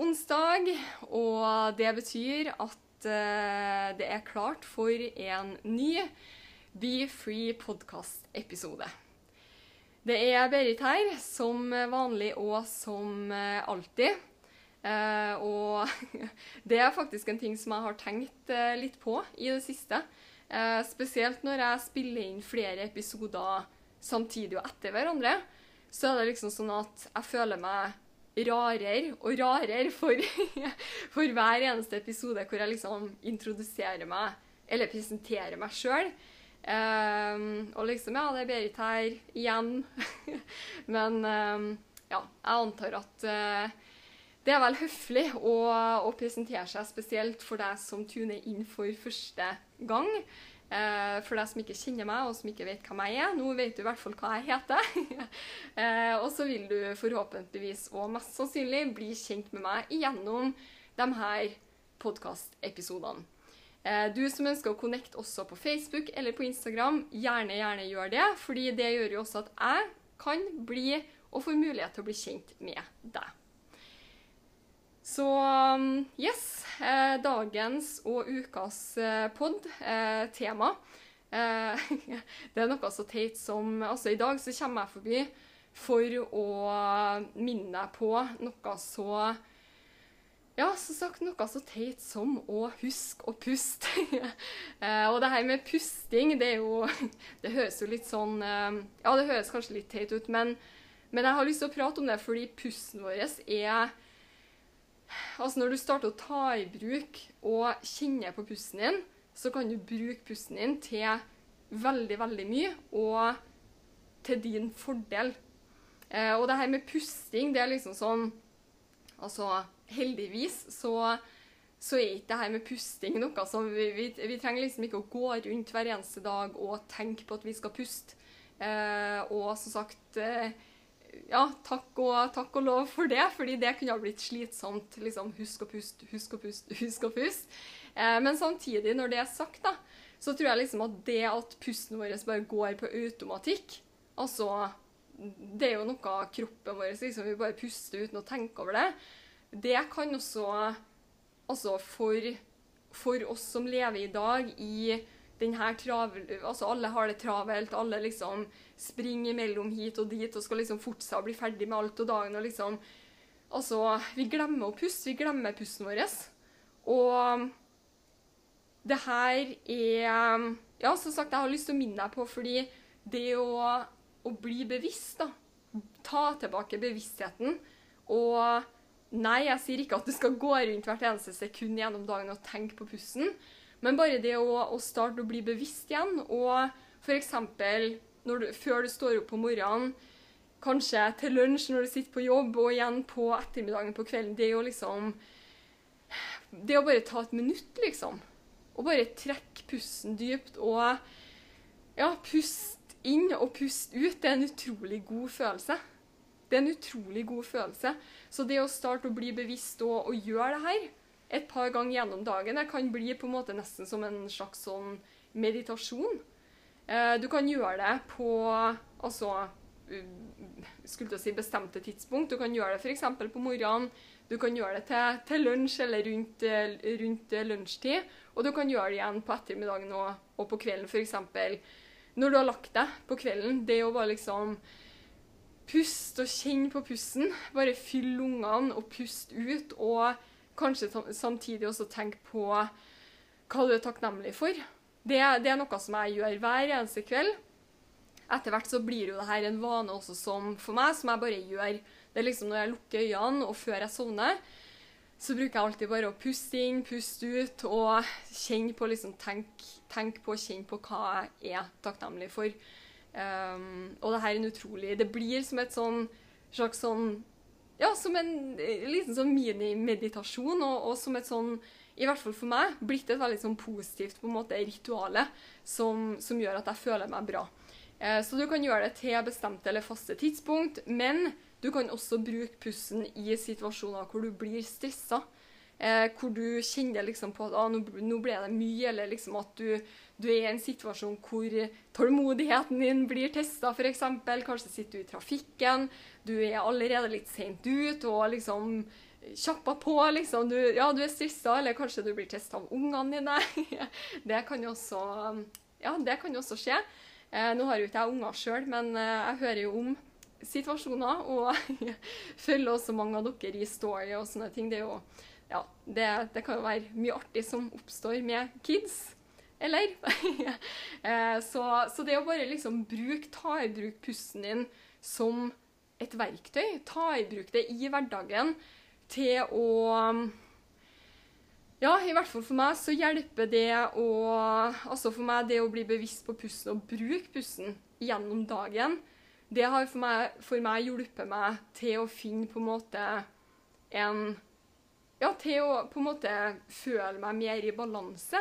onsdag, og det betyr at eh, det er klart for en ny Be Free podcast-episode. Det er Berit her, som vanlig og som eh, alltid. Eh, og det er faktisk en ting som jeg har tenkt eh, litt på i det siste. Eh, spesielt når jeg spiller inn flere episoder samtidig og etter hverandre. Så er det liksom sånn at jeg føler meg rarere og rarere for, for hver eneste episode hvor jeg liksom introduserer meg eller presenterer meg sjøl. og liksom, ja, det er Berit her igjen. Men um, ja, jeg antar at uh, det er vel høflig å, å presentere seg spesielt for deg som tuner inn for første gang. Eh, for deg som ikke kjenner meg, og som ikke vet hvem jeg er. Nå vet du i hvert fall hva jeg heter. eh, og så vil du forhåpentligvis og mest sannsynlig bli kjent med meg gjennom de her podkastepisodene. Eh, du som ønsker å connecte også på Facebook eller på Instagram, gjerne, gjerne gjør det. fordi det gjør jo også at jeg kan bli og får mulighet til å bli kjent med deg. Så um, yes, eh, dagens og ukas eh, pod, eh, tema Det er noe så teit som Altså, i dag så kommer jeg forbi for å minne deg på noe så ja, som sagt, noe så teit som å huske å puste. og det her med pusting, det er jo Det høres jo litt sånn Ja, det høres kanskje litt teit ut, men, men jeg har lyst til å prate om det fordi pusten vår er Altså Når du starter å ta i bruk og kjenne på pusten din, så kan du bruke pusten din til veldig, veldig mye, og til din fordel. Eh, og det her med pusting, det er liksom sånn Altså, heldigvis så, så er ikke det her med pusting noe som vi, vi, vi trenger liksom ikke å gå rundt hver eneste dag og tenke på at vi skal puste. Eh, og som sagt eh, ja, takk og, takk og lov for det, fordi det kunne ha blitt slitsomt. liksom, Husk å puste, husk å puste, husk å puste. Eh, men samtidig, når det er sagt, da, så tror jeg liksom at det at pusten vår bare går på automatikk Altså, det er jo noe av kroppen vår liksom, Vi bare puster uten å tenke over det. Det kan også Altså, for, for oss som lever i dag i den travel... Altså, alle har det travelt. Alle liksom springer mellom hit og dit og skal liksom forte seg å bli ferdig med alt og dagen og liksom Altså, vi glemmer å puste. Vi glemmer pusten vår. Og det her er Ja, som sagt, jeg har lyst til å minne deg på, fordi det å, å bli bevisst, da Ta tilbake bevisstheten. Og nei, jeg sier ikke at du skal gå rundt hvert eneste sekund gjennom dagen og tenke på pusten. Men bare det å, å starte å bli bevisst igjen, og f.eks. før du står opp på morgenen, kanskje til lunsj når du sitter på jobb, og igjen på ettermiddagen på kvelden, det jo liksom Det å bare ta et minutt, liksom. Og bare trekke pusten dypt og ja, pust inn og pust ut, det er en utrolig god følelse. Det er en utrolig god følelse. Så det å starte å bli bevisst og, og gjøre det her et par ganger gjennom dagen, det kan bli på en måte nesten som en slags sånn meditasjon. Eh, du kan gjøre det på altså skulle til si bestemte tidspunkt. Du kan gjøre det f.eks. på morgenen. Du kan gjøre det til, til lunsj eller rundt, rundt, lunsjtid. Og du kan gjøre det igjen på ettermiddagen og, og på kvelden, f.eks. Når du har lagt deg på kvelden. Det å bare liksom puste og kjenne på pusten. Bare fyll lungene og puste ut. Og kanskje samtidig også tenke på hva du er takknemlig for. Det, det, er noe som jeg gjør hver eneste kveld. Etter hvert så blir jo det her en vane også som for meg, som jeg bare gjør. Det er liksom når jeg lukker øynene og før jeg sovner. så bruker jeg alltid bare å puste inn, puste ut og kjenne på liksom, tenk, tenk på, kjenne på hva jeg er takknemlig for. Um, og det her er en utrolig Det blir som et sånn slags sånn Ja, som en eh, liten sånn minimeditasjon, og, og som et sånn i hvert fall for meg, blitt et veldig sånn positivt på en måte rituale som, som gjør at jeg føler meg bra. Eh, så du kan gjøre det til bestemte eller faste tidspunkt, men du kan også bruke pusten i situasjoner hvor du blir stressa. Eh, hvor du kjenner liksom på at ah, nå, nå ble det mye, eller liksom at du, du, er i en situasjon hvor tålmodigheten din blir testa, f.eks. Kanskje sitter du i trafikken, du er allerede litt seint ut og liksom kjappa på, liksom. Du, ja, du er stressa, eller kanskje du blir testa av ungene dine. det kan jo også, ja, det kan også skje. Eh, nå har jo ikke jeg unger sjøl, men eh, jeg hører jo om situasjoner, og følger også mange av dere i story og sånne ting. Det, jo, ja, det, det kan jo være mye artig som oppstår med kids. Eller? eh, så, så, det å bare liksom bruke, ta i bruk pusten din som et verktøy, ta i bruk det i hverdagen til å ja, i hvert fall for meg så hjelper det å Altså for meg det å bli bevisst på pusten og bruke pusten gjennom dagen, det har for meg, for meg hjulpet meg til å finne på en måte en Ja, til å på en måte føle meg mer i balanse.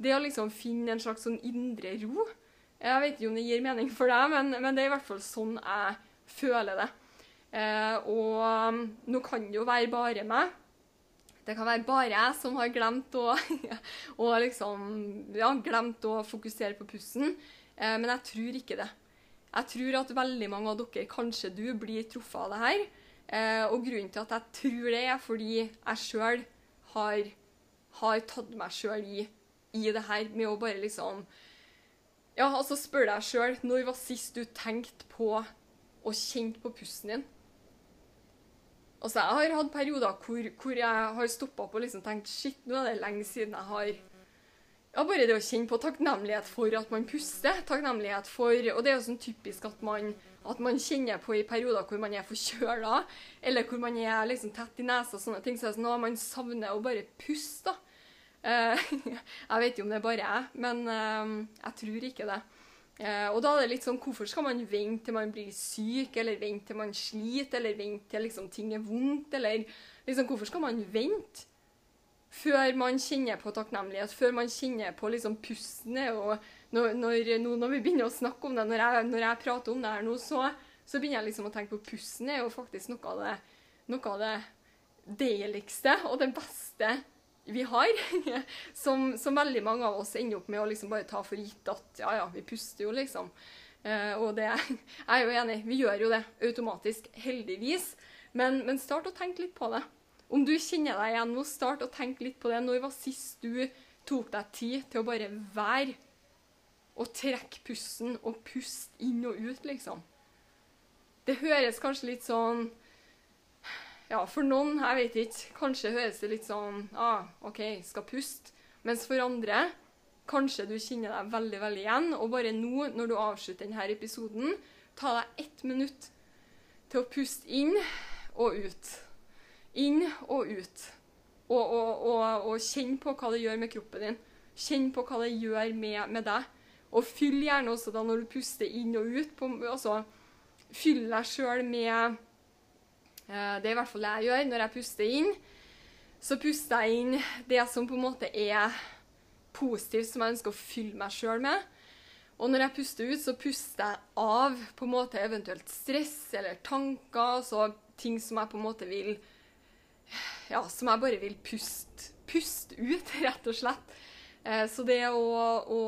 Det å liksom finne en slags sånn indre ro. Jeg vet ikke om det gir mening for deg, men, men det er i hvert fall sånn jeg føler det. Eh, og nå kan det jo være bare meg. Det kan være bare jeg som har glemt å, å liksom, ja, glemt å fokusere på pusten. Eh, men jeg tror ikke det. Jeg tror at veldig mange av dere, kanskje du, blir truffet av det her. Eh, og grunnen til at jeg tror det, er fordi jeg sjøl har, har, tatt meg sjøl i, i, det her med å bare liksom Ja, altså spør deg sjøl når var sist du tenkte på og kjente på pusten din? Altså, jeg har hatt perioder hvor, hvor jeg har stoppa opp og liksom tenkt shit, nå er det lenge siden jeg har ja, Bare det å kjenne på takknemlighet for at man puster. Takknemlighet for Og det er jo sånn typisk at man, at man kjenner på i perioder hvor man er forkjøla, eller hvor man er liksom tett i nesa og sånne ting. Så det er sånn at man savner å bare puste, da. Uh, jeg vet jo om det er bare jeg, men uh, jeg tror ikke det. Eh, og da er det litt sånn Hvorfor skal man vente til man blir syk, eller vente til man sliter, eller vente til liksom, ting er vondt, eller liksom Hvorfor skal man vente før man kjenner på takknemlighet, før man kjenner på liksom pusten? Og når, når, når, vi begynner å snakke om det, når jeg, når jeg prater om det her nå, så, så, begynner jeg liksom å tenke på pusten er jo faktisk noe av det, noe av det deiligste og det beste vi har, som, som, veldig mange av oss ender opp med å liksom bare ta for gitt at ja, ja, vi puster jo, liksom. Uh, og det jeg er jo enig, vi gjør jo det automatisk, heldigvis. Men, men, start å tenke litt på det. Om du kjenner deg igjen nå, start å tenke litt på det. Når var sist du tok deg tid til å bare være og trekke pusten og puste inn og ut, liksom? Det høres kanskje litt sånn ja, for noen, jeg vet ikke, kanskje høres det litt sånn ah, OK, skal puste. Mens for andre kanskje du kjenner deg veldig veldig igjen. Og bare nå, når du avslutter denne episoden, ta deg ett minutt til å puste inn og ut. Inn og ut. Og, og, og, og kjenn på hva det gjør med kroppen din. Kjenn på hva det gjør med, med deg. Og fyll gjerne også da når du puster inn og ut. På, altså, fyll deg sjøl med Eh, det er i hvert fall det jeg gjør når jeg puster inn. Så puster jeg inn det som på en måte er positivt, som jeg ønsker å fylle meg sjøl med. Og når jeg puster ut, så puster jeg av på en måte eventuelt stress eller tanker. Så ting som jeg på en måte vil Ja, som jeg bare vil puste, puste ut, rett og slett. Eh, så det å, å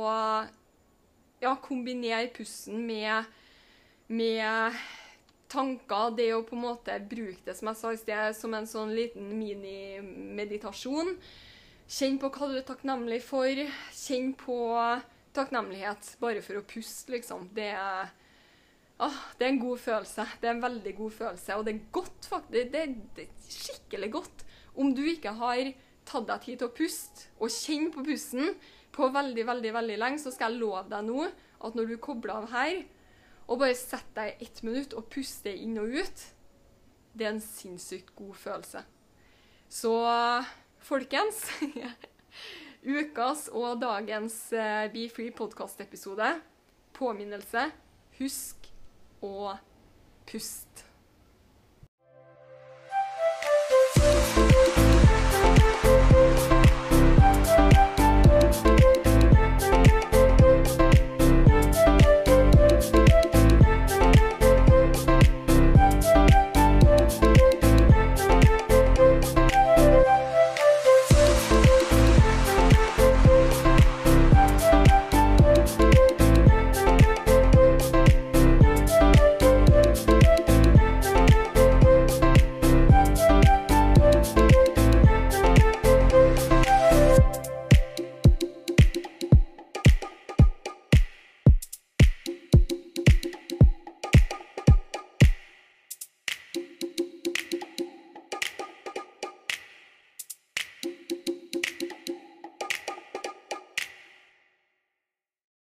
ja, kombinere pusten med, med tanker, det å på en måte bruke det som jeg sa i sted, som en sånn liten minimeditasjon. Kjenn på hva du er takknemlig for. Kjenn på takknemlighet bare for å puste, liksom. Det er, ah, det er en god følelse. Det er en veldig god følelse. Og det er godt, faktisk. Det, det er skikkelig godt. Om du ikke har tatt deg tid til å puste, og kjenne på pusten på veldig, veldig, veldig lenge, så skal jeg love deg nå at når du kobler av her, og bare setter deg ett minutt og puster inn og ut, det er en sinnssykt god følelse. Så folkens Ukas og dagens eh, Be Free podkast-episode. Påminnelse. Husk å puste.